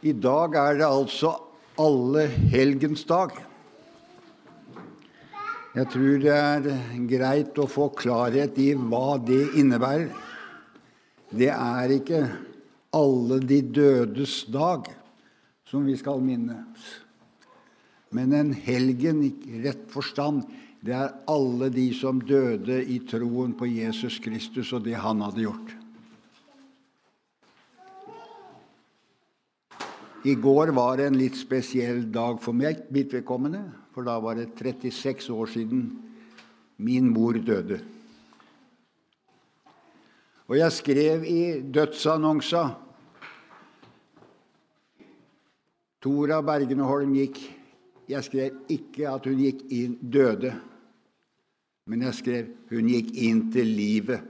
I dag er det altså alle helgens dag. Jeg tror det er greit å få klarhet i hva det innebærer. Det er ikke alle de dødes dag som vi skal minnes. Men en helgen i rett forstand, det er alle de som døde i troen på Jesus Kristus og det han hadde gjort. I går var det en litt spesiell dag for meg, mitt vedkommende. For da var det 36 år siden min mor døde. Og jeg skrev i dødsannonsa Tora Bergeneholm gikk Jeg skrev ikke at hun gikk inn døde, men jeg skrev hun gikk inn til livet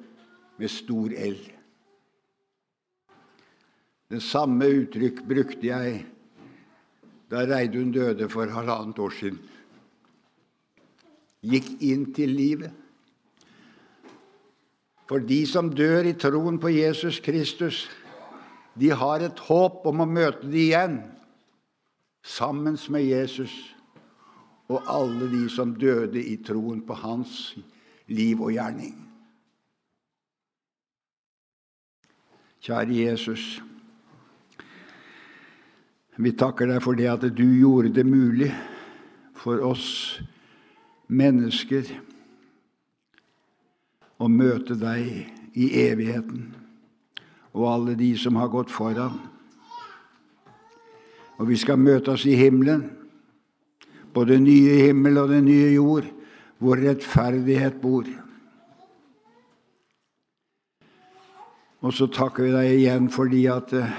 med stor L. Det samme uttrykk brukte jeg da Reidun døde for halvannet år siden. Gikk inn til livet. For de som dør i troen på Jesus Kristus, de har et håp om å møte det igjen, sammen med Jesus og alle de som døde i troen på hans liv og gjerning. Kjære Jesus. Vi takker deg for det at du gjorde det mulig for oss mennesker å møte deg i evigheten og alle de som har gått foran. Og vi skal møte oss i himmelen, på den nye himmel og den nye jord, hvor rettferdighet bor. Og så takker vi deg igjen fordi at eh,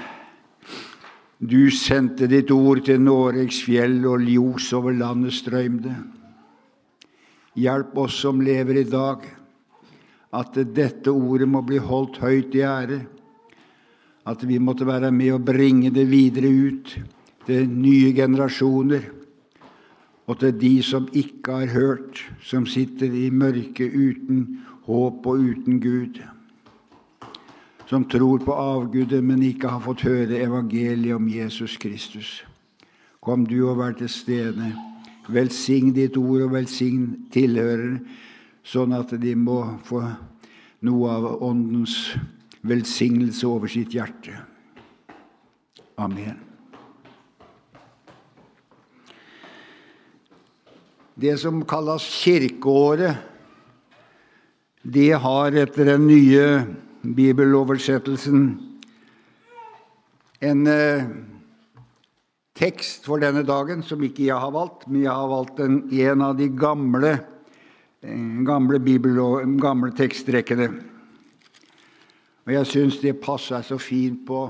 du sendte ditt ord til Noregs fjell, og ljos over landet strømde. Hjelp oss som lever i dag, at dette ordet må bli holdt høyt i ære. At vi måtte være med og bringe det videre ut til nye generasjoner, og til de som ikke har hørt, som sitter i mørket uten håp og uten Gud som tror på avgudet, men ikke har fått høre evangeliet om Jesus Kristus. Kom du og vær til stede. Velsign ditt ord og velsign tilhørere, sånn at de må få noe av Åndens velsignelse over sitt hjerte. Amen. Det som kalles kirkeåret, det har etter den nye bibeloversettelsen en eh, tekst for denne dagen som ikke jeg har valgt, men jeg har valgt en, en av de gamle, eh, gamle, gamle tekstrekkene. Og jeg syns det passer så fint på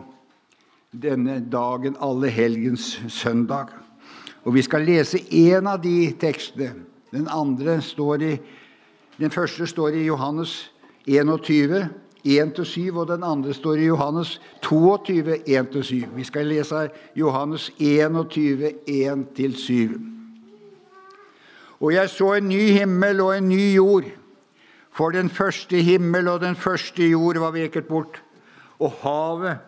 denne dagen, alle helgens søndag. Og vi skal lese én av de tekstene. Den, i, den første står i Johannes 21, 1-7, og den andre står i Johannes 22, 1-7. Vi skal lese Johannes 21, 1-7. Og jeg så en ny himmel og en ny jord, for den første himmel og den første jord var veket bort, og havet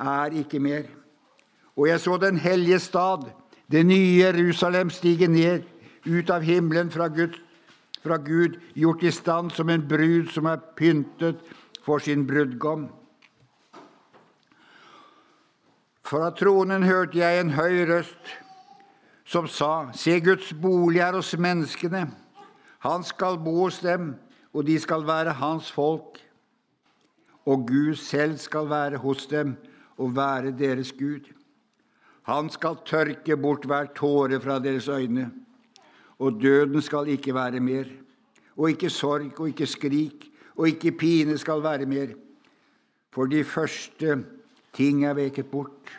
er ikke mer. Og jeg så den hellige stad, det nye Jerusalem, stige ned ut av himmelen fra Guds fra Gud, gjort i stand som en brud som er pyntet for sin brudgom. Fra tronen hørte jeg en høy røst som sa:" Se, Guds bolig er hos menneskene. Han skal bo hos dem, og de skal være hans folk. Og Gud selv skal være hos dem og være deres Gud. Han skal tørke bort hver tåre fra deres øyne og døden skal ikke være mer. Og ikke sorg og ikke skrik og ikke pine skal være mer. For de første ting er veket bort.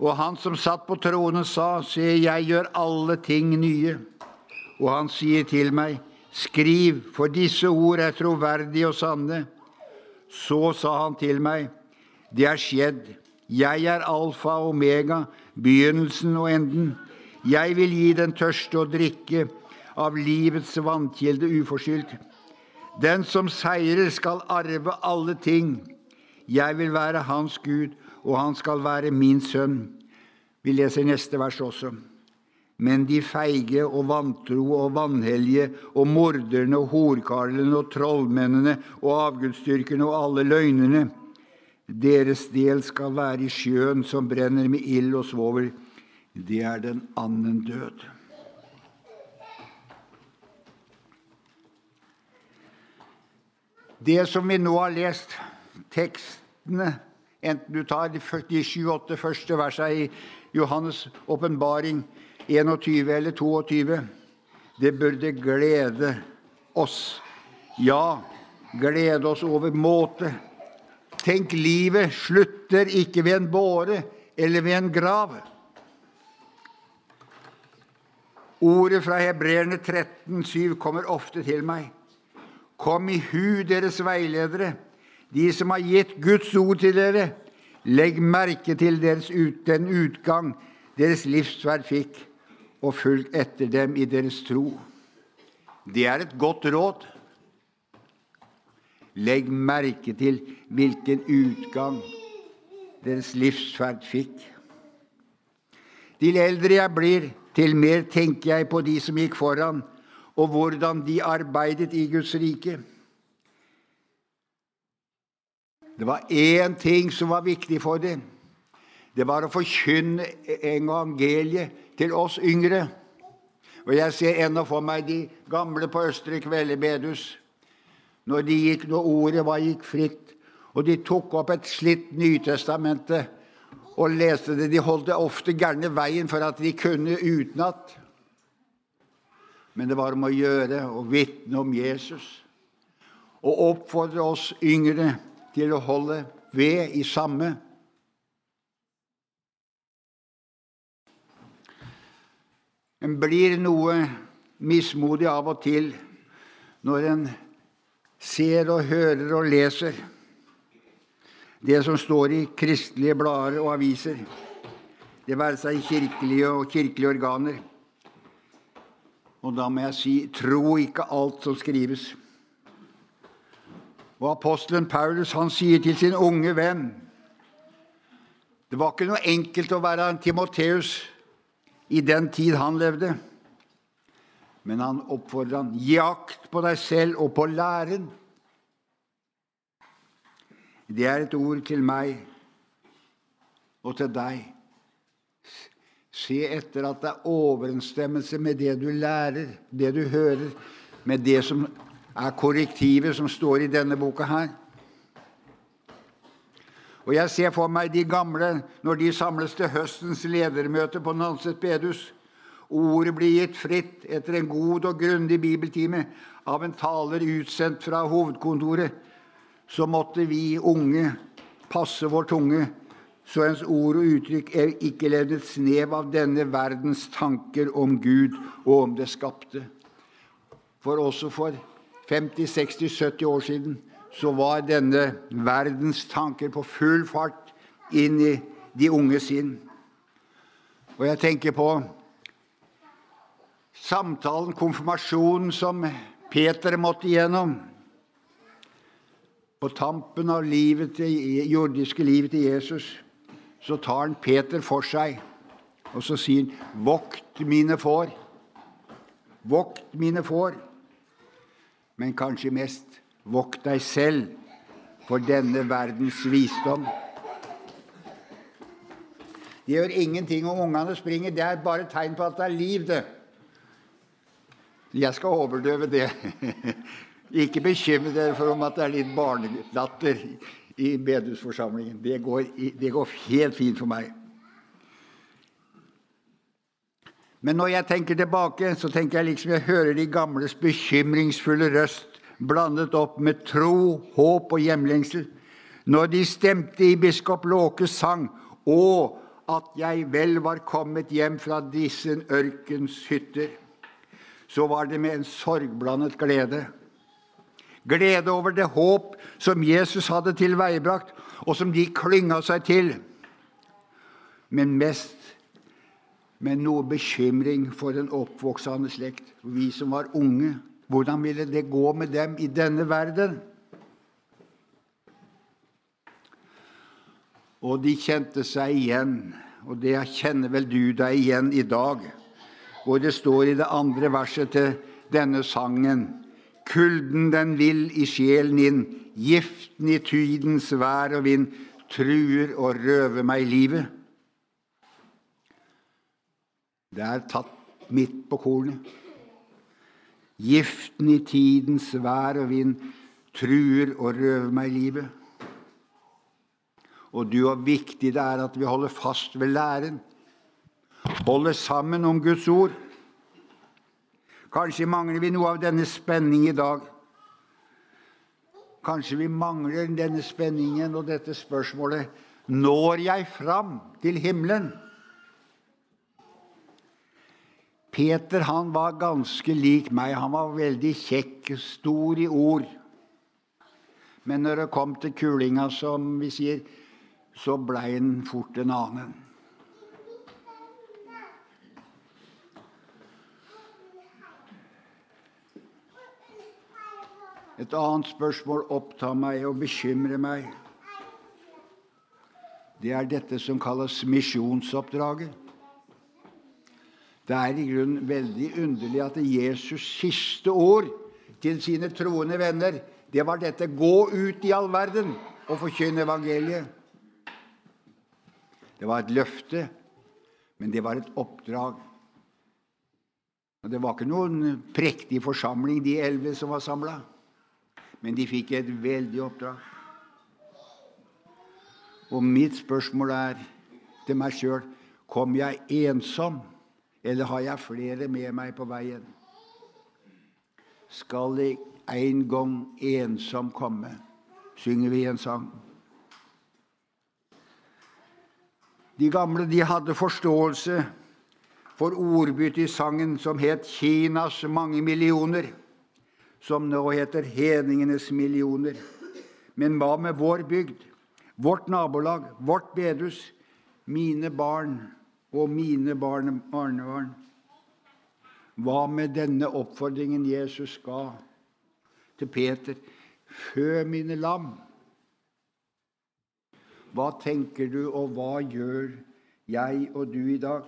Og han som satt på tronen, sa, Se, jeg gjør alle ting nye. Og han sier til meg, Skriv, for disse ord er troverdige og sanne. Så sa han til meg, Det er skjedd. Jeg er alfa og omega, begynnelsen og enden. Jeg vil gi den tørste å drikke av livets vannkilde uforskyldt. Den som seirer, skal arve alle ting. Jeg vil være hans Gud, og han skal være min sønn. Vi leser neste vers også. Men de feige og vantro og vanhellige og morderne og horkarlene og trollmennene og avgudsdyrkerne og alle løgnerne, deres del skal være i sjøen som brenner med ild og svovel. Det er den annen død. Det som vi nå har lest, tekstene, enten du tar de 28 første versene i Johannes' åpenbaring 21 eller 22, det burde glede oss. Ja, glede oss over måte. Tenk, livet slutter ikke ved en båre eller ved en grav. Ordet fra Hebreerne 13,7 kommer ofte til meg. Kom i hu, deres veiledere, de som har gitt Guds ord til dere. Legg merke til ut, den utgang deres livsverd fikk, og fulg etter dem i deres tro. Det er et godt råd. Legg merke til hvilken utgang deres livsferd fikk. Til eldre jeg blir, til mer tenker jeg på de som gikk foran, og hvordan de arbeidet i Guds rike. Det var én ting som var viktig for dem. Det var å forkynne evangeliet til oss yngre. Og Jeg ser ennå for meg de gamle på Østre Kveldebedhus når, når ordet var, gikk fritt, og de tok opp et slitt Nytestamentet og leste det. De holdt det ofte gærne veien for at de kunne utenat. Men det var om å gjøre å vitne om Jesus og oppfordre oss yngre til å holde ved i samme. En blir noe mismodig av og til når en ser og hører og leser det som står i kristelige blader og aviser, det være seg kirkelige og kirkelige organer. Og da må jeg si tro ikke alt som skrives. Og apostelen Paulus han sier til sin unge venn Det var ikke noe enkelt å være en Timoteus i den tid han levde. Men han oppfordrer han, gi akt på deg selv og på læren. Det er et ord til meg og til deg. Se etter at det er overensstemmelse med det du lærer, det du hører, med det som er korrektivet som står i denne boka her. Og Jeg ser for meg de gamle når de samles til høstens ledermøte på Nanset bedehus. Ordet blir gitt fritt etter en god og grundig bibeltime av en taler utsendt fra hovedkontoret. Så måtte vi unge passe vår tunge så ens ord og uttrykk ikke levd et snev av denne verdens tanker om Gud og om det skapte. For også for 50, 60, 70 år siden så var denne verdens tanker på full fart inn i de unge sinn. Og jeg tenker på samtalen, konfirmasjonen, som Peter måtte igjennom. På tampen av livet til, jordiske livet til Jesus så tar han Peter for seg, og så sier han, 'Vokt mine får'. Vokt mine får. Men kanskje mest, vokt deg selv for denne verdens visdom. Det gjør ingenting om ungene springer. Det er bare tegn på at det er liv, det. Jeg skal overdøve det. Ikke bekymre dere for om at det er litt barnelatter i bedehusforsamlingen. Det går, det går helt fint for meg. Men når jeg tenker tilbake, så tenker jeg liksom jeg hører de gamles bekymringsfulle røst blandet opp med tro, håp og hjemlengsel. Når de stemte i biskop Låkes sang og at jeg vel var kommet hjem fra disse ørkens hytter, så var det med en sorgblandet glede glede over det håp som Jesus hadde tilveiebrakt, og som de klynga seg til. Men mest med noe bekymring for den oppvoksende slekt, vi som var unge. Hvordan ville det gå med dem i denne verden? Og de kjente seg igjen, og det kjenner vel du deg igjen i dag, hvor det står i det andre verset til denne sangen Kulden den vil i sjelen inn, giften i tydens vær og vind truer og røver meg livet. Det er tatt midt på kornet. Giften i tidens vær og vind truer og røver meg livet. Og du, hvor viktig det er at vi holder fast ved læren. Holder sammen om Guds ord. Kanskje mangler vi noe av denne spenning i dag. Kanskje vi mangler denne spenningen og dette spørsmålet Når jeg fram til himmelen? Peter han var ganske lik meg. Han var veldig kjekk, stor i ord. Men når det kom til kulinga, som vi sier, så blei han fort en annen. Et annet spørsmål opptar meg og bekymrer meg. Det er dette som kalles misjonsoppdraget. Det er i grunnen veldig underlig at Jesus' siste ord til sine troende venner, det var dette 'gå ut i all verden og forkynne evangeliet'. Det var et løfte, men det var et oppdrag. Og Det var ikke noen prektig forsamling, de elleve som var samla. Men de fikk et veldig oppdrag. Og mitt spørsmål er til meg sjøl kom jeg ensom, eller har jeg flere med meg på veien? Skal jeg en gang ensom komme, synger vi en sang. De gamle de hadde forståelse for ordbyttet i sangen som het 'Kinas mange millioner' som nå heter hedningenes millioner. Men hva med vår bygd, vårt nabolag, vårt bedehus, mine barn og mine barnebarn? Hva med denne oppfordringen Jesus ga til Peter? Fø mine lam. Hva tenker du, og hva gjør jeg og du i dag?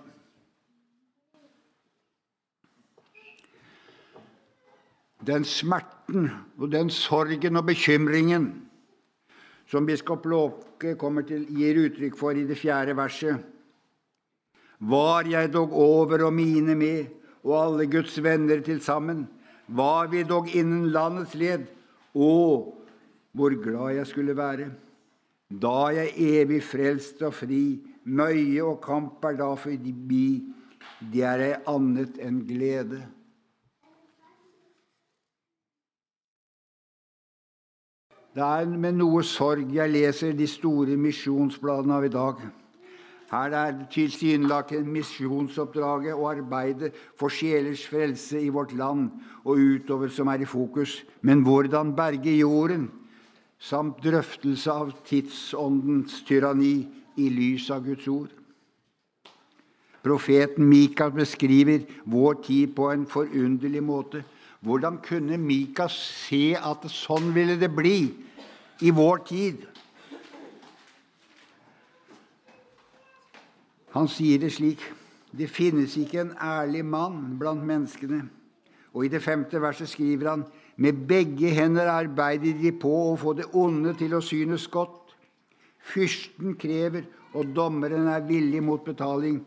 Den smerten og den sorgen og bekymringen som biskop Låke gir uttrykk for i det fjerde verset. Var jeg dog over og mine med, og alle Guds venner til sammen, var vi dog innen landets led, å, hvor glad jeg skulle være. Da jeg evig frelst og fri, møye og kamp er da forbi, det er ei annet enn glede. Det er med noe sorg jeg leser de store misjonsbladene av i dag. Her er det tilsynelatende misjonsoppdraget og arbeidet for sjelers frelse i vårt land og utover som er i fokus. Men hvordan berge jorden, samt drøftelse av tidsåndens tyranni i lys av Guds ord. Profeten Mikael beskriver vår tid på en forunderlig måte. Hvordan kunne Mika se at sånn ville det bli i vår tid? Han sier det slik Det finnes ikke en ærlig mann blant menneskene. Og i det femte verset skriver han med begge hender arbeider de på å få det onde til å synes godt. Fyrsten krever, og dommeren er villig mot betaling.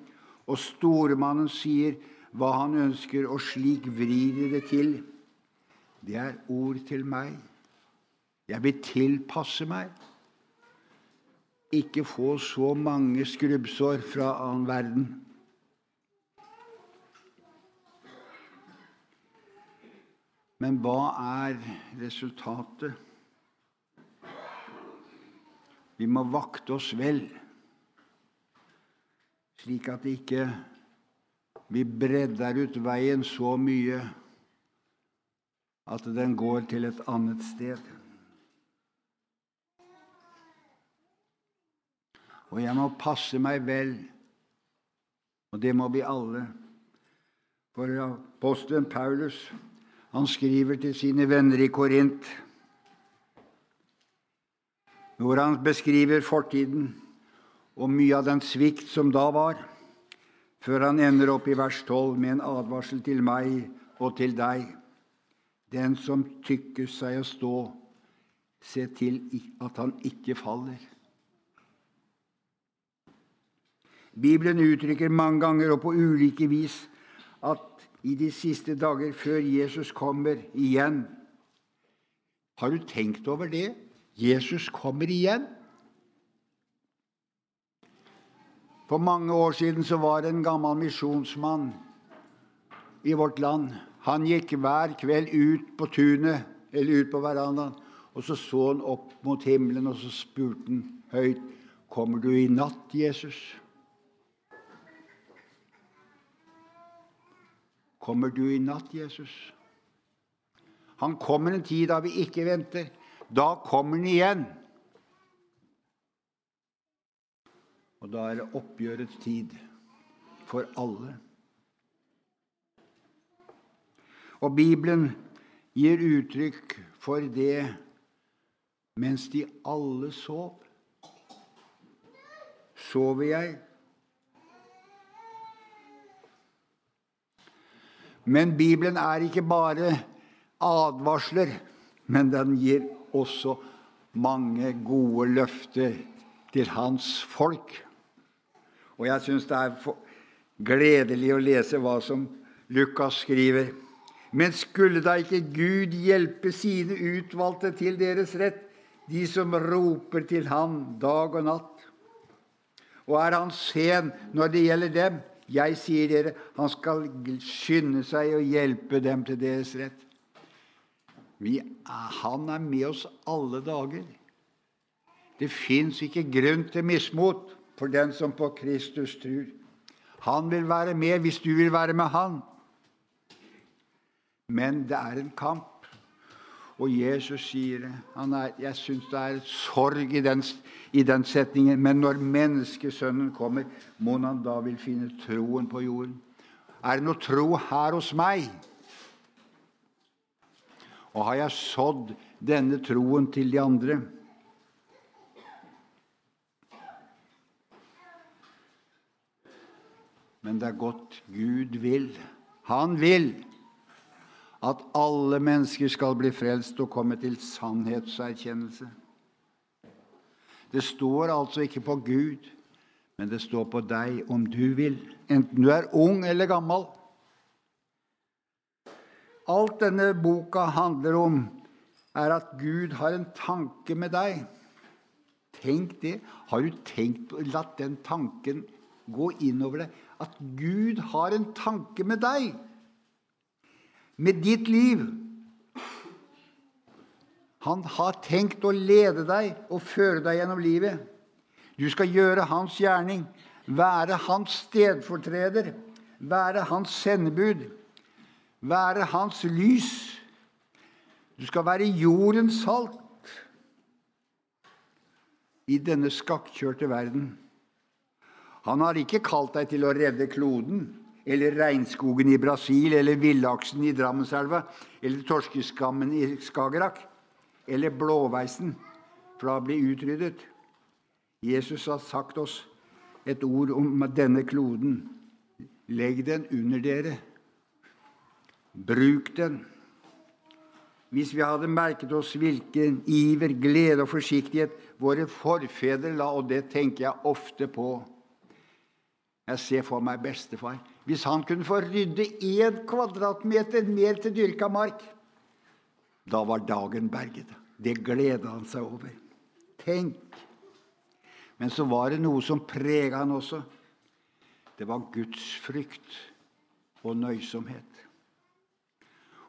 Og stormannen sier hva han ønsker, og slik vrir de det til. Det er ord til meg. Jeg vil tilpasse meg. Ikke få så mange skrubbsår fra annen verden. Men hva er resultatet? Vi må vakte oss vel, slik at det ikke vi bredder ut veien så mye at den går til et annet sted. Og jeg må passe meg vel, og det må vi alle. For apostelen Paulus han skriver til sine venner i Korint, hvor han beskriver fortiden og mye av den svikt som da var, før han ender opp i vers 12 med en advarsel til meg og til deg. Den som tykker seg å stå, se til at han ikke faller. Bibelen uttrykker mange ganger og på ulike vis at i de siste dager før Jesus kommer igjen Har du tenkt over det? Jesus kommer igjen. For mange år siden så var det en gammel misjonsmann i vårt land. Han gikk hver kveld ut på tunet eller ut på verandaen, og så så han opp mot himmelen, og så spurte han høyt, 'Kommer du i natt, Jesus?' Kommer du i natt, Jesus? Han kommer en tid da vi ikke venter. Da kommer han igjen. Og da er det oppgjørets tid for alle. Og Bibelen gir uttrykk for det mens de alle sov. Sover jeg? Men Bibelen er ikke bare advarsler, men den gir også mange gode løfter til hans folk. Og jeg syns det er gledelig å lese hva som Lukas skriver. Men skulle da ikke Gud hjelpe sine utvalgte til deres rett, de som roper til Han dag og natt? Og er Han sen når det gjelder dem? Jeg sier dere, han skal skynde seg å hjelpe dem til deres rett. Vi, han er med oss alle dager. Det fins ikke grunn til mismot for den som på Kristus tror. Han vil være med hvis du vil være med han. Men det er en kamp. Og Jesus sier det. Er, jeg syns det er sorg i den, i den, setningen. Men når menneskesønnen kommer, må han da vil finne troen på jorden. Er det noe tro her hos meg? Og har jeg sådd denne troen til de andre? Men det er godt Gud vil. Han vil at alle mennesker skal bli frelst og komme til sannhetserkjennelse. Det står altså ikke på Gud, men det står på deg om du vil, enten du er ung eller gammel. Alt denne boka handler om, er at Gud har en tanke med deg. Tenk det. Har du tenkt latt den tanken gå innover deg? At Gud har en tanke med deg med ditt liv. Han har tenkt å lede deg og føre deg gjennom livet. Du skal gjøre hans gjerning, være hans stedfortreder, være hans sendebud, være hans lys. Du skal være jordens salt i denne skakkjørte verden. Han har ikke kalt deg til å redde kloden eller regnskogen i Brasil, eller villaksen i Drammenselva, eller torskeskammen i Skagerrak, eller blåveisen fra å bli utryddet. Jesus har sagt oss et ord om denne kloden. Legg den under dere. Bruk den. Hvis vi hadde merket oss hvilken iver, glede og forsiktighet våre forfedre la, og det tenker jeg ofte på Jeg ser for meg bestefar hvis han kunne få rydde én kvadratmeter mer til dyrka mark, da var dagen berget. Det gleda han seg over. Tenk! Men så var det noe som prega han også. Det var gudsfrykt og nøysomhet.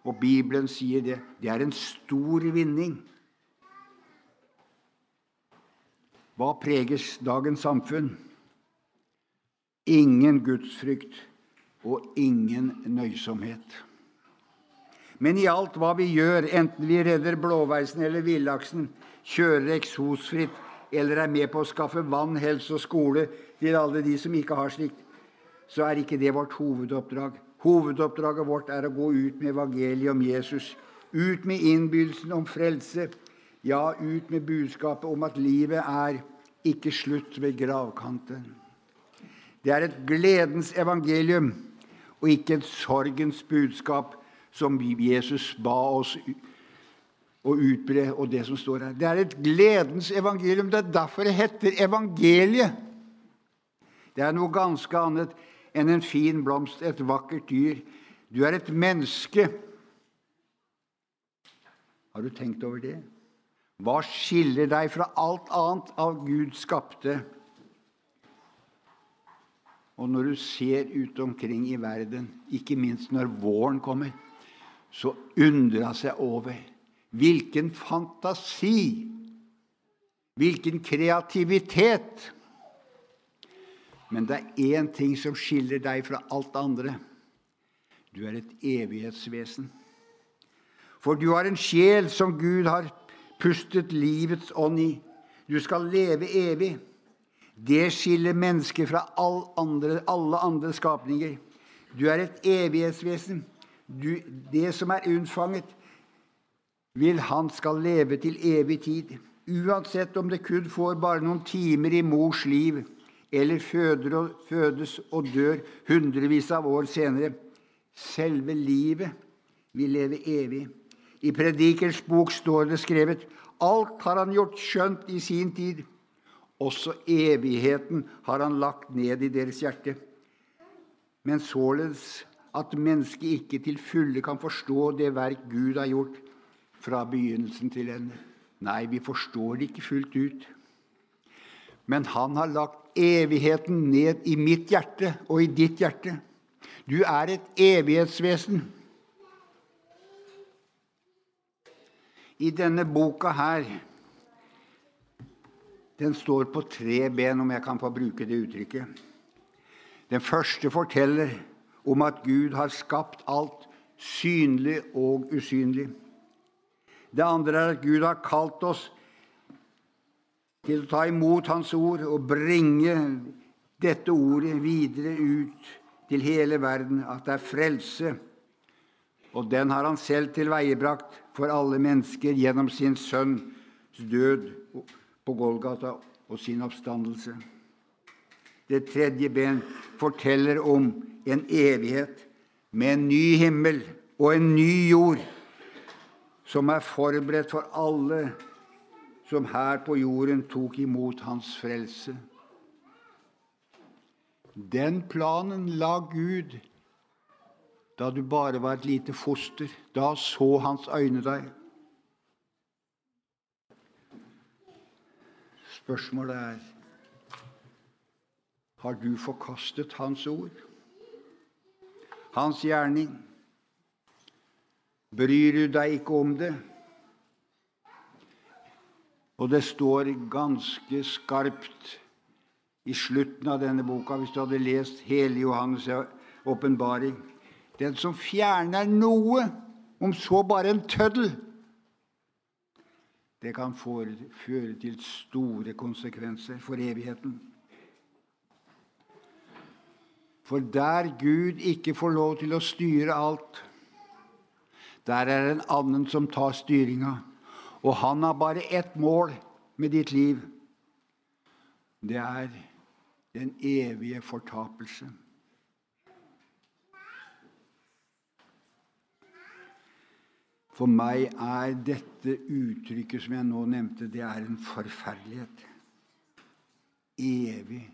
Og Bibelen sier det. Det er en stor vinning. Hva preges dagens samfunn? Ingen gudsfrykt og ingen nøysomhet. Men i alt hva vi gjør, enten vi redder blåveisen eller villaksen, kjører eksosfritt eller er med på å skaffe vann, helse og skole til alle de som ikke har slikt, så er ikke det vårt hovedoppdrag. Hovedoppdraget vårt er å gå ut med evangeliet om Jesus, ut med innbydelsen om frelse, ja, ut med budskapet om at livet er ikke slutt ved gravkanten. Det er et gledens evangelium og ikke et sorgens budskap som Jesus ba oss å utbre, og det som står her. Det er et gledens evangelium. Det er derfor det heter evangeliet. Det er noe ganske annet enn en fin blomst, et vakkert dyr. Du er et menneske. Har du tenkt over det? Hva skiller deg fra alt annet av Gud skapte? Og når du ser ut omkring i verden, ikke minst når våren kommer, så undrer hun seg over hvilken fantasi, hvilken kreativitet. Men det er én ting som skiller deg fra alt andre. Du er et evighetsvesen. For du har en sjel som Gud har pustet livets ånd i. Du skal leve evig. Det skiller mennesket fra alle andre, alle andre skapninger. Du er et evighetsvesen. Du, det som er unnfanget, vil han skal leve til evig tid. Uansett om det kun får bare noen timer i mors liv, eller og, fødes og dør hundrevis av år senere. Selve livet vil leve evig. I Predikers bok står det skrevet alt har han gjort skjønt i sin tid. Også evigheten har han lagt ned i deres hjerte. Men således at mennesket ikke til fulle kan forstå det verk Gud har gjort fra begynnelsen til ende. Nei, vi forstår det ikke fullt ut. Men han har lagt evigheten ned i mitt hjerte og i ditt hjerte. Du er et evighetsvesen. I denne boka her den står på tre ben, om jeg kan få bruke det uttrykket. Den første forteller om at Gud har skapt alt synlig og usynlig. Det andre er at Gud har kalt oss til å ta imot Hans ord og bringe dette ordet videre ut til hele verden, at det er frelse. Og den har han selv tilveiebrakt for alle mennesker gjennom sin sønns død på Golgata og sin oppstandelse. Det tredje ben forteller om en evighet med en ny himmel og en ny jord som er forberedt for alle som her på jorden tok imot hans frelse. Den planen la Gud da du bare var et lite foster. Da så hans øyne deg. Spørsmålet er har du forkastet Hans ord, Hans gjerning? Bryr du deg ikke om det? Og det står ganske skarpt i slutten av denne boka, hvis du hadde lest hele Johannes' åpenbaring Den som fjerner noe, om så bare en tøddel, det kan føre til store konsekvenser for evigheten. For der Gud ikke får lov til å styre alt, der er det en annen som tar styringa. Og han har bare ett mål med ditt liv. Det er den evige fortapelse. For meg er dette uttrykket som jeg nå nevnte, det er en forferdelighet. Evig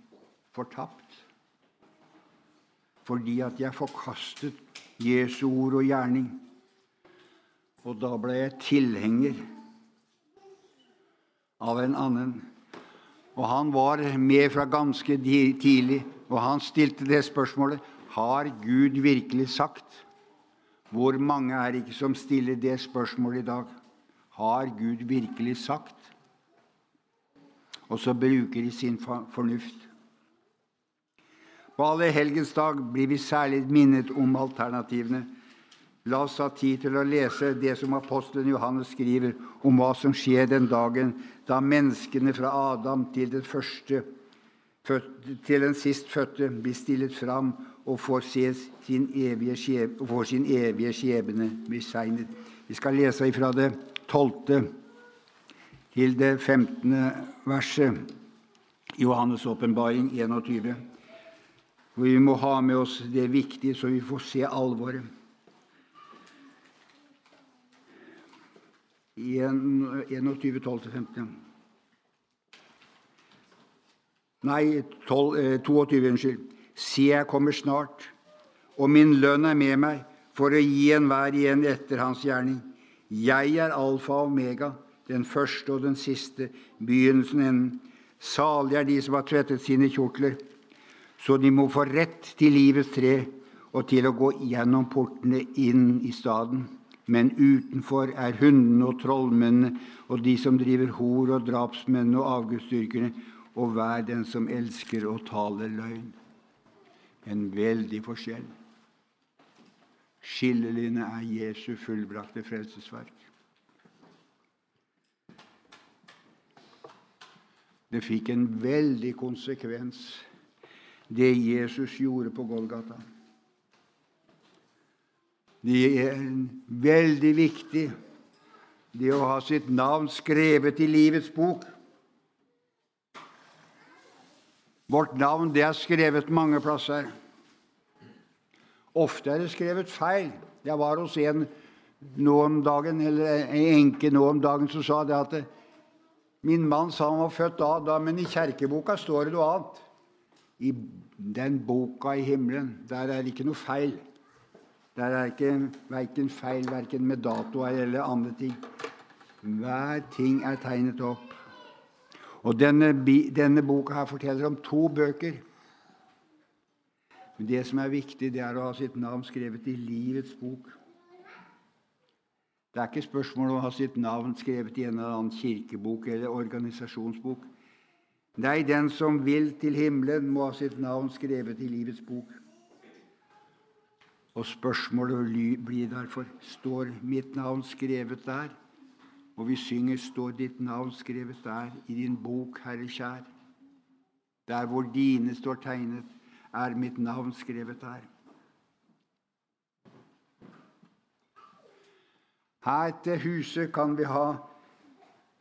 fortapt. Fordi at jeg forkastet Jesu ord og gjerning. Og da ble jeg tilhenger av en annen. Og han var med fra ganske tidlig, og han stilte det spørsmålet Har Gud virkelig sagt? Hvor mange er det ikke som stiller det spørsmålet i dag? Har Gud virkelig sagt? Og så bruker de sin fornuft. På alle helgens dag blir vi særlig minnet om alternativene. La oss ha tid til å lese det som apostelen Johannes skriver om hva som skjer den dagen da menneskene fra Adam til den, første, til den sistfødte blir stillet fram og får, sin evige skjebne, får sin evige skjebne besegnet. Vi skal lese fra det 12. til det 15. verset. Johannes' åpenbaring 21. Hvor vi må ha med oss det viktige, så vi får se alvoret. 21, 12-15. Nei, 12, 22, eh, unnskyld. Se, jeg kommer snart, og min lønn er med meg, for å gi enhver igjen etter hans gjerning. Jeg er alfa og omega, den første og den siste, begynnelsen enden. Salige er de som har tvettet sine kjortler, så de må få rett til livets tre og til å gå gjennom portene inn i staden. Men utenfor er hundene og trollmennene og de som driver hor og drapsmennene og avgudsdyrkerne og hver den som elsker og taler løgn. En veldig forskjell. Skillelinjene er Jesu fullbrakte frelsesverk. Det fikk en veldig konsekvens, det Jesus gjorde på Golgata. Det er veldig viktig, det å ha sitt navn skrevet i livets bok. Vårt navn det er skrevet mange plasser. Ofte er det skrevet feil. Jeg var hos en nå om dagen, eller en enke nå om dagen som sa det at min mann sa han var født da, da, men i kjerkeboka står det noe annet. I den boka i himmelen, der er det ikke noe feil. Der er ikke verken feil verken med datoer eller andre ting. Hver ting er tegnet opp. Og denne, denne boka her forteller om to bøker. Men det som er viktig, det er å ha sitt navn skrevet i livets bok. Det er ikke spørsmål om å ha sitt navn skrevet i en eller annen kirkebok eller organisasjonsbok. Nei, den som vil til himmelen, må ha sitt navn skrevet i livets bok. Og spørsmålet blir derfor står mitt navn skrevet der? Og vi synger 'Står ditt navn skrevet der i din bok, Herre kjær'. Der hvor dine står tegnet, er mitt navn skrevet der. Her til huset kan vi ha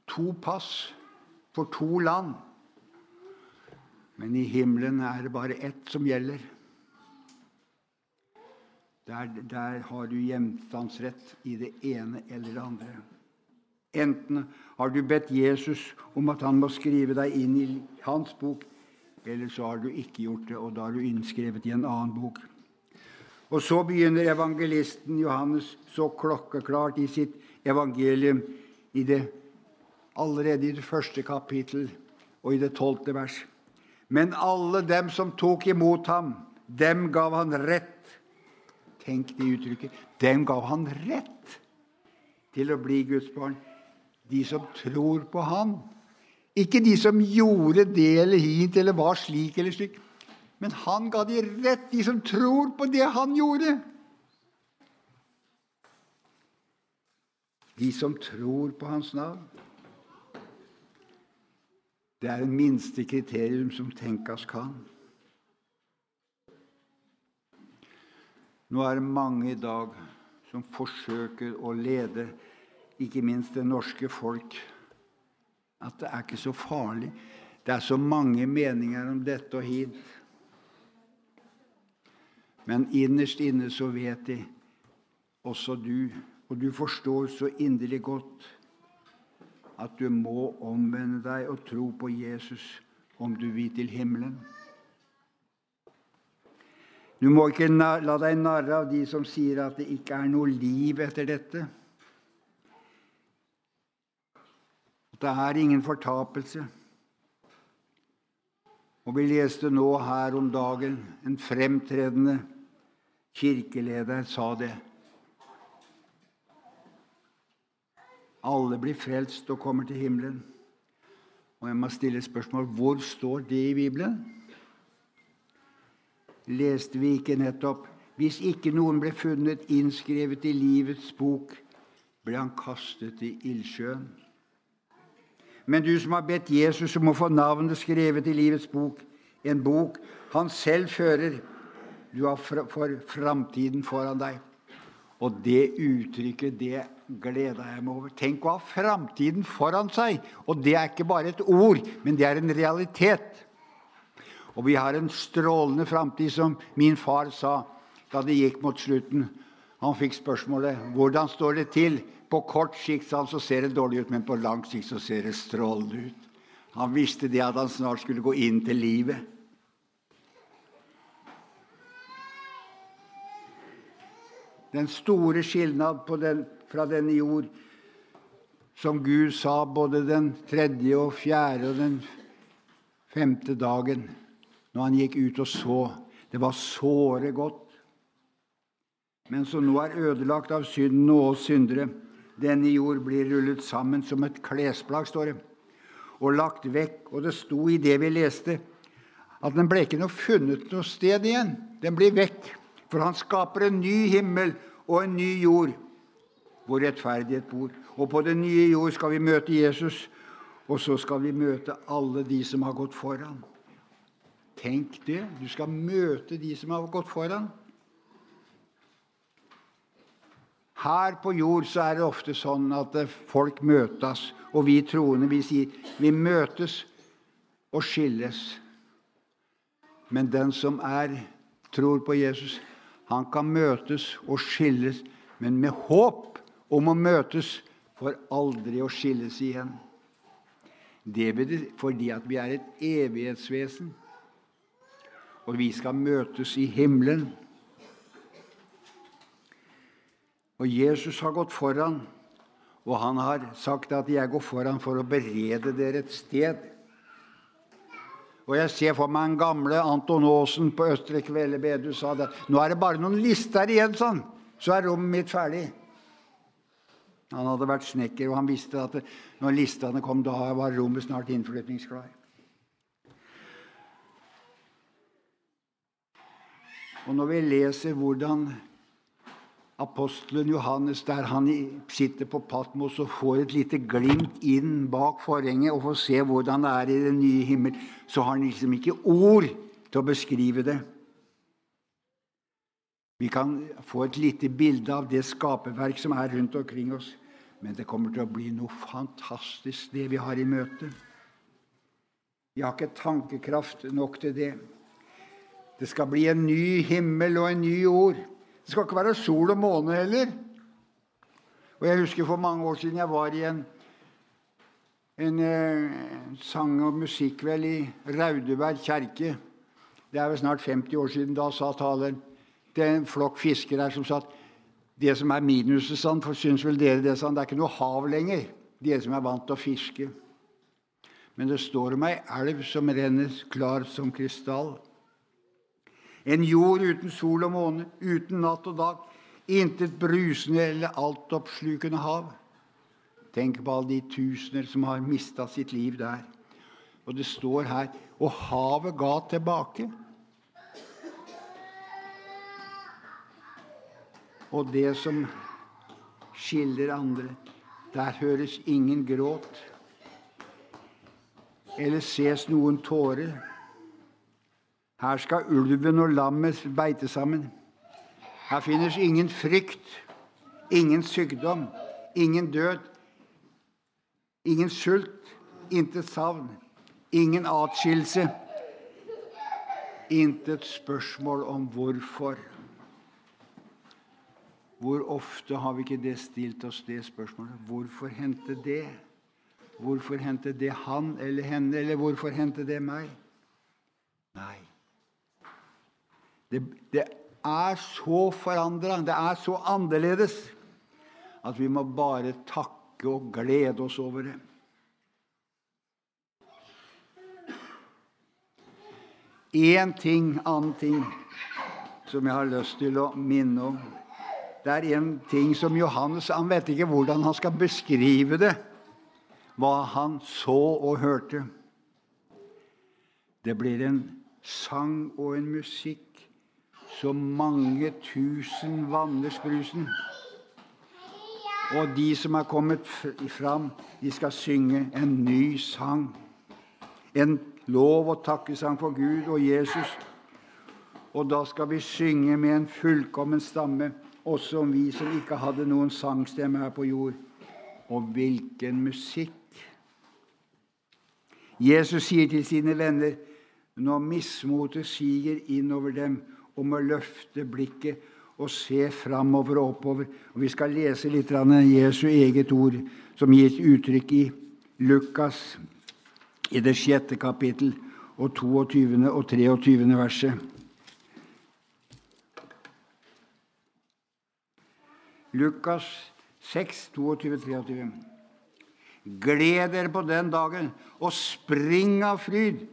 to pass for to land. Men i himmelen er det bare ett som gjelder. Der, der har du hjemstandsrett i det ene eller det andre. Enten har du bedt Jesus om at han må skrive deg inn i hans bok, eller så har du ikke gjort det, og da er du innskrevet i en annen bok. Og så begynner evangelisten Johannes så klokkeklart i sitt evangelium i det, allerede i det første kapittel og i det tolvte vers. Men alle dem som tok imot ham, dem gav han rett. Tenk det uttrykket. Dem gav han rett til å bli Guds barn de som tror på Han. Ikke de som gjorde det eller hit eller var slik eller slik. Men han ga de rett, de som tror på det han gjorde. De som tror på hans navn. Det er det minste kriterium som tenkes kan. Nå er det mange i dag som forsøker å lede ikke minst det norske folk, at det er ikke så farlig. Det er så mange meninger om dette og hit. Men innerst inne så vet de, også du, og du forstår så inderlig godt, at du må omvende deg og tro på Jesus om du vil til himmelen. Du må ikke la deg narre av de som sier at det ikke er noe liv etter dette. Det er ingen fortapelse. Og vi leste nå her om dagen en fremtredende kirkeleder sa det. Alle blir frelst og kommer til himmelen. Og jeg må stille spørsmål hvor står det i Bibelen? Leste vi ikke nettopp hvis ikke noen ble funnet innskrevet i livets bok, ble han kastet i ildsjøen. Men du som har bedt Jesus om å få navnet skrevet i livets bok, en bok han selv fører, du har for framtiden foran deg. Og det uttrykket, det gleda jeg meg over. Tenk å ha framtiden foran seg. Og det er ikke bare et ord, men det er en realitet. Og vi har en strålende framtid, som min far sa da det gikk mot slutten. Han fikk spørsmålet hvordan står det til. På kort sikt så ser det dårlig ut, men på lang sikt så ser det strålende ut. Han visste det at han snart skulle gå inn til livet. Den store skilnad den, fra denne jord, som Gud sa både den tredje og fjerde og den femte dagen, når han gikk ut og så. Det var såre godt. Men som nå er ødelagt av synden og oss syndere. Denne jord blir rullet sammen som et klesplagg, står det, og lagt vekk. Og det sto i det vi leste, at den ble ikke noe funnet noe sted igjen. Den blir vekk. For han skaper en ny himmel og en ny jord hvor rettferdighet bor. Og på den nye jord skal vi møte Jesus, og så skal vi møte alle de som har gått foran. Tenk det! Du skal møte de som har gått foran. Her på jord så er det ofte sånn at folk møtes, og vi troende vi sier vi møtes og skilles. Men den som er, tror på Jesus, han kan møtes og skilles, men med håp om å møtes for aldri å skilles igjen. Det betyr fordi at vi er et evighetsvesen, og vi skal møtes i himmelen. Og Jesus har gått foran, og han har sagt at 'jeg går foran for å berede dere et sted'. Og jeg ser for meg en gamle Anton Aasen på Østre Kvele bedehus sa det. Nå er det bare noen lister igjen, sånn, så er rommet mitt ferdig. Han hadde vært snekker, og han visste at når listene kom, da var rommet snart innflytningsklar. Og når vi leser hvordan apostelen Johannes der han sitter på Patmos og får et lite glimt inn bak forhenget og får se hvordan det er i den nye himmel, så har han liksom ikke ord til å beskrive det. Vi kan få et lite bilde av det skaperverk som er rundt omkring oss. Men det kommer til å bli noe fantastisk, det vi har i møte. Vi har ikke tankekraft nok til det. Det skal bli en ny himmel og en ny jord. Det skal ikke være sol og måne heller. Og Jeg husker for mange år siden jeg var i en, en eh, sang- og musikkveld i Raudeberg kjerke. Det er vel snart 50 år siden. Da sa taleren Det er en flokk fiskere her som sa at det som er minuset, sånn, syns vel dere det, sånn, det er ikke noe hav lenger. Dere som er vant til å fiske. Men det står om ei elv som renner klar som krystall. En jord uten sol og måne, uten natt og dag. Intet brusende eller altoppslukende hav. Tenk på alle de tusener som har mista sitt liv der. Og det står her Og havet ga tilbake. Og det som skiller andre, der høres ingen gråt eller ses noen tårer. Her skal ulven og lammet beite sammen. Her finnes ingen frykt, ingen sykdom, ingen død, ingen sult, intet savn, ingen atskillelse. Intet spørsmål om hvorfor. Hvor ofte har vi ikke det stilt oss det spørsmålet? Hvorfor hente det? Hvorfor hente det han eller henne, eller hvorfor hente det meg? Nei. Det, det er så forandra, det er så annerledes, at vi må bare takke og glede oss over det. Én ting, annen ting, som jeg har lyst til å minne om. Det er en ting som Johannes Han vet ikke hvordan han skal beskrive det, hva han så og hørte. Det blir en sang og en musikk så mange tusen vanner brusen. Og de som er kommet fram, de skal synge en ny sang. En lov- og takkesang for Gud og Jesus. Og da skal vi synge med en fullkommen stamme. også om vi som ikke hadde noen sangstemme her på jord. Og hvilken musikk! Jesus sier til sine venner når mismotet siger innover dem, om å løfte blikket og se framover og oppover. Og Vi skal lese litt av Jesu eget ord, som et uttrykk i Lukas i det sjette kapittel og 22. og 23. verset. Lukas 6, 22, 23. Gled dere på den dagen og spring av fryd.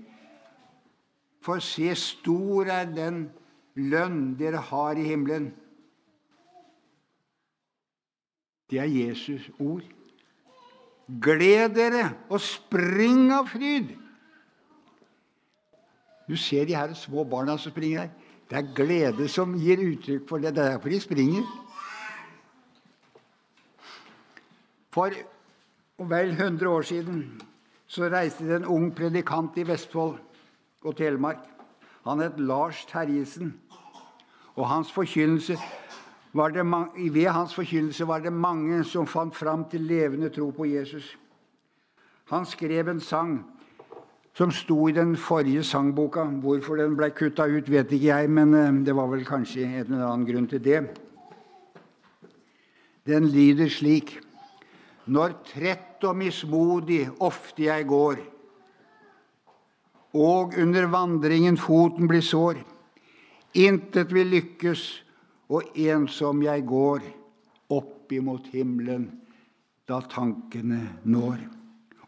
For se, stor er den lønn dere har i himmelen. Det er Jesus ord. Gled dere og spring av fryd. Du ser de her små barna som springer her. Det er glede som gir uttrykk for det. Det er derfor de springer. For vel 100 år siden så reiste det en ung predikant i Vestfold og Telemark. Han het Lars Terjesen. Og hans mange, ved hans forkynnelse var det mange som fant fram til levende tro på Jesus. Han skrev en sang som sto i den forrige sangboka. Hvorfor den ble kutta ut, vet ikke jeg, men eh, det var vel kanskje en eller annen grunn til det. Den lyder slik Når trett og mismodig ofte jeg går, og under vandringen foten blir sår, intet vil lykkes, og ensom jeg går, opp imot himmelen, da tankene når.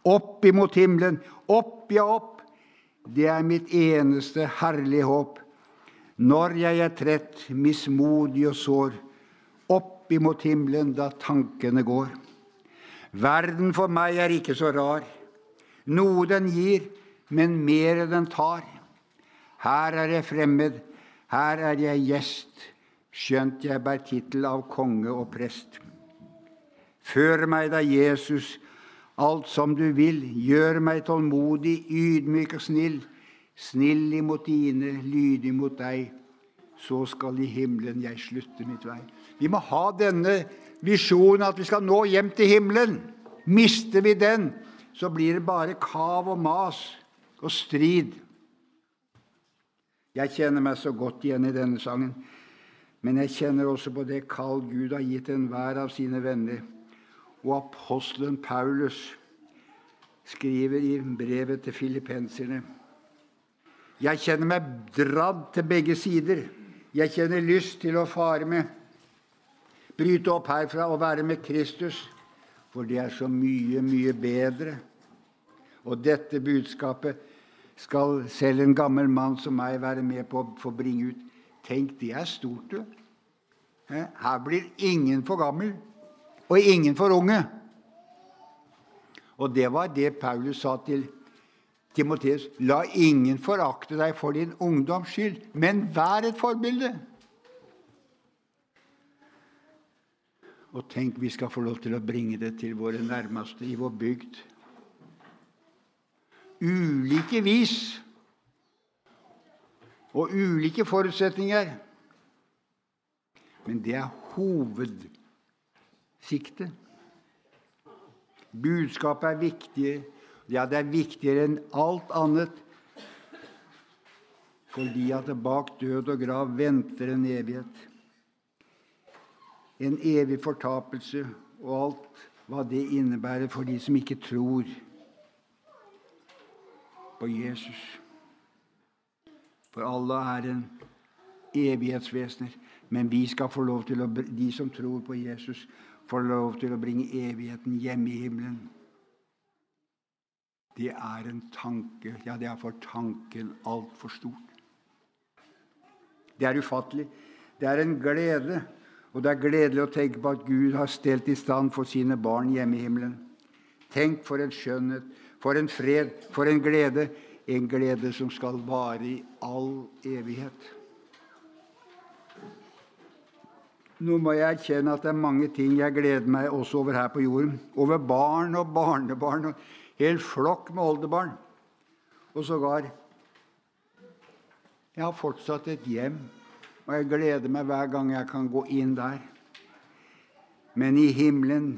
Opp imot himmelen, opp, ja, opp. Det er mitt eneste herlige håp. Når jeg er trett, mismodig og sår, opp imot himmelen da tankene går. Verden for meg er ikke så rar, noe den gir, men mer den tar. Her er jeg fremmed, her er jeg gjest, skjønt jeg bærer tittel av konge og prest. Før meg da, Jesus, alt som du vil. Gjør meg tålmodig, ydmyk og snill. Snill imot dine, lydig mot deg. Så skal i himmelen jeg slutte mitt vei. Vi må ha denne visjonen at vi skal nå hjem til himmelen. Mister vi den, så blir det bare kav og mas og strid. Jeg kjenner meg så godt igjen i denne sangen, men jeg kjenner også på det kall Gud har gitt enhver av sine venner og apostelen Paulus skriver i brevet til filippenserne Jeg kjenner meg dradd til begge sider. Jeg kjenner lyst til å fare med, bryte opp herfra og være med Kristus, for det er så mye, mye bedre. Og dette budskapet skal selv en gammel mann som meg være med på å få bringe ut. Tenk, det er stort, du. Her blir ingen for gammel og ingen for unge. Og det var det Paulus sa til Timoteus. La ingen forakte deg for din ungdoms skyld, men vær et forbilde. Og tenk, vi skal få lov til å bringe det til våre nærmeste i vår bygd. Ulike vis og ulike forutsetninger. Men det er hovedsiktet. Budskapet er viktig. Ja, det er viktigere enn alt annet. Fordi at bak død og grav venter en evighet. En evig fortapelse og alt hva det innebærer for de som ikke tror på Jesus. For alle er en evighetsvesener. Men vi skal få lov til å, de som tror på Jesus, får lov til å bringe evigheten hjem i himmelen. Det er en tanke Ja, det er for tanken altfor stort. Det er ufattelig. Det er en glede. Og det er gledelig å tenke på at Gud har stelt i stand for sine barn hjemme i himmelen. Tenk for en skjønnhet, for en fred, for en glede. En glede som skal vare i all evighet. Nå må jeg erkjenne at det er mange ting jeg gleder meg også over her på jorden. Over barn og barnebarn og hel flokk med oldebarn. Og sågar Jeg har fortsatt et hjem og jeg gleder meg hver gang jeg kan gå inn der. Men i himmelen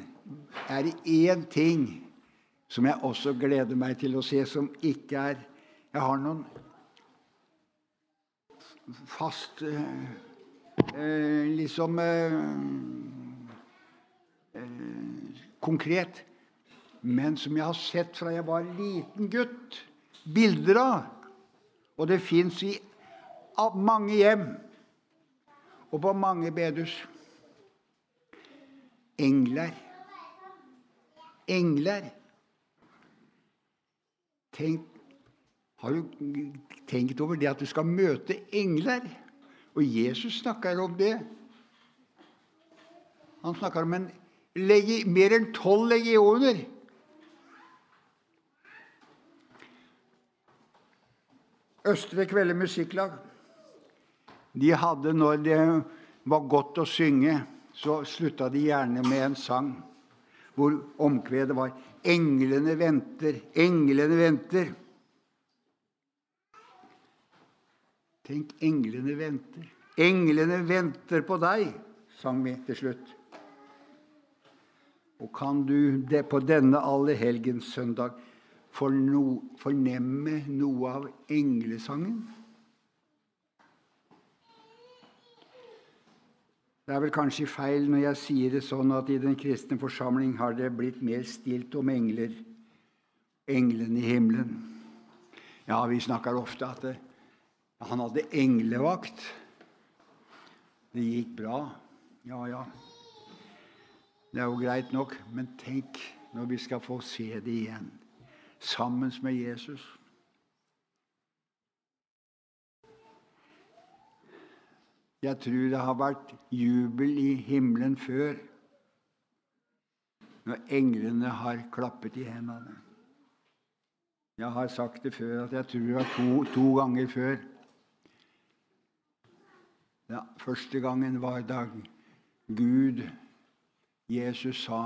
er det én ting som jeg også gleder meg til å se, som ikke er Jeg har noen fast eh, eh Liksom eh, eh, konkret. Men som jeg har sett fra jeg var liten gutt. Bilder av. Og det fins i mange hjem og på mange bedehus. Engler. Engler. Tenk, har du tenkt over det at du skal møte engler? Og Jesus snakker om det. Han snakker om en legi, mer enn tolv legioner. Østre Kvelde Musikklag de hadde, når det var godt å synge, så slutta de gjerne med en sang hvor omkvedet var 'Englene venter, englene venter'. Tenk, englene venter. Englene venter på deg, sang vi til slutt. Og kan du det på denne allehelgenssøndag fornemme noe av englesangen? Det er vel kanskje feil når jeg sier det sånn at i den kristne forsamling har det blitt mer stilt om engler, englene i himmelen. Ja, vi snakker ofte at det, han hadde englevakt. Det gikk bra. Ja, ja. Det er jo greit nok, men tenk når vi skal få se det igjen, sammen med Jesus. Jeg tror det har vært jubel i himmelen før, når englene har klappet i hendene. Jeg har sagt det før at jeg tror det var to, to ganger før. Ja, første gangen var da Gud, Jesus, sa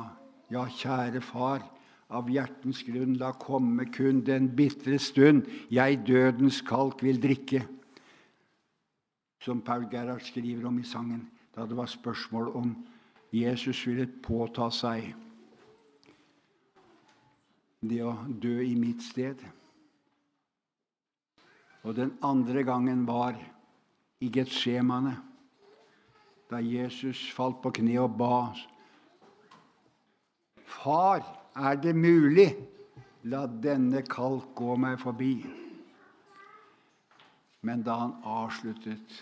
ja, kjære far, av hjertens grunn, la komme kun den bitre stund jeg dødens kalk vil drikke som Paul Gerhard skriver om i sangen, da det var spørsmål om Jesus ville påta seg det å dø i mitt sted. Og den andre gangen var i Getsemane, da Jesus falt på kne og ba. Far, er det mulig? La denne kalk gå meg forbi. Men da han avsluttet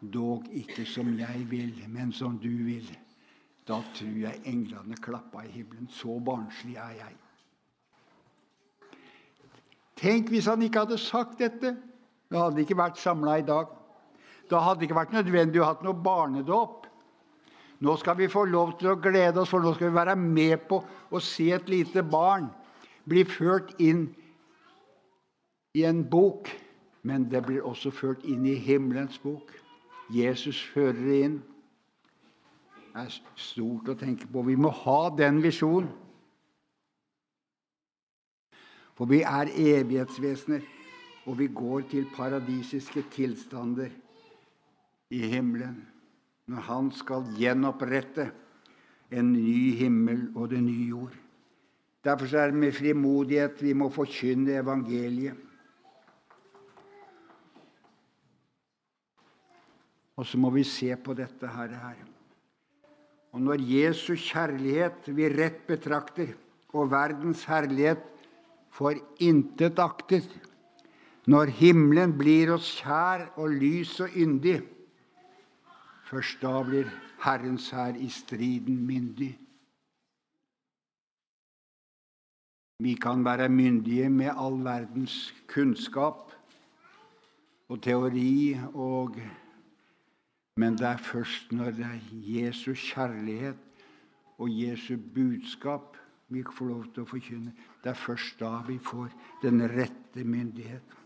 Dog ikke som jeg vil, men som du vil. Da tror jeg englene klappa i himmelen. Så barnslig er jeg. Tenk hvis han ikke hadde sagt dette. Da hadde de ikke vært samla i dag. Da hadde det ikke vært nødvendig å ha noe barnedåp. Nå skal vi få lov til å glede oss, for nå skal vi være med på å se et lite barn bli ført inn i en bok. Men det blir også ført inn i himmelens bok. Jesus fører det inn. Det er stort å tenke på. Vi må ha den visjonen. For vi er evighetsvesener, og vi går til paradisiske tilstander i himmelen når Han skal gjenopprette en ny himmel og det nye jord. Derfor er det med frimodighet vi må forkynne evangeliet. Og så må vi se på dette her. Og når Jesu kjærlighet vi rett betrakter, og verdens herlighet for intet aktet, når himmelen blir oss kjær og lys og yndig, først da blir Herrens hær i striden myndig. Vi kan være myndige med all verdens kunnskap og teori og men det er først når det er Jesu kjærlighet og Jesu budskap vi får lov til å forkynne. Det er først da vi får den rette myndighet.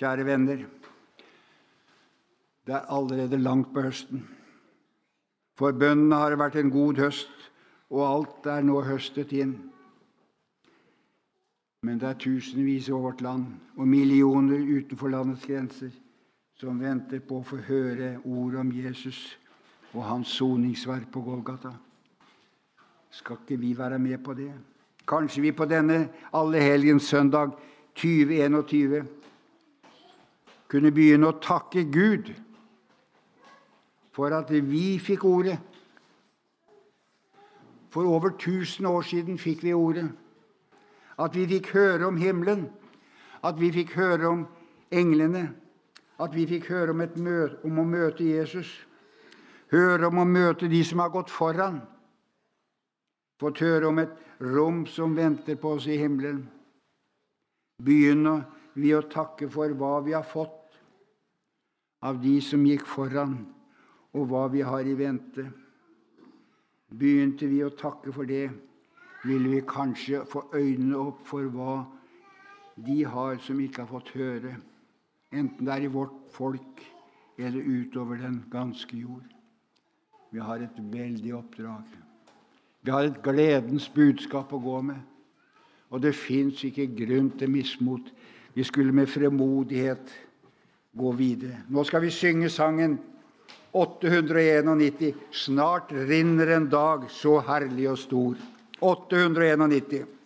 Kjære venner. Det er allerede langt på høsten. For bøndene har det vært en god høst, og alt er nå høstet inn. Men det er tusenvis i vårt land og millioner utenfor landets grenser som venter på å få høre ord om Jesus og hans soningsverk på Golgata. Skal ikke vi være med på det? Kanskje vi på denne allehelgens søndag 2021 kunne begynne å takke Gud for at vi fikk ordet. For over 1000 år siden fikk vi ordet. At vi fikk høre om himmelen, at vi fikk høre om englene, at vi fikk høre om, møte, om å møte Jesus, høre om å møte de som har gått foran, fått høre om et rom som venter på oss i himmelen. Begynner vi å takke for hva vi har fått av de som gikk foran, og hva vi har i vente. Begynte vi å takke for det, ville vi kanskje få øynene opp for hva de har som ikke har fått høre, enten det er i vårt folk eller utover den ganske jord. Vi har et veldig oppdrag. Vi har et gledens budskap å gå med. Og det fins ikke grunn til mismot. Vi skulle med fremodighet gå videre. Nå skal vi synge sangen 891. Snart rinner en dag så herlig og stor. 891.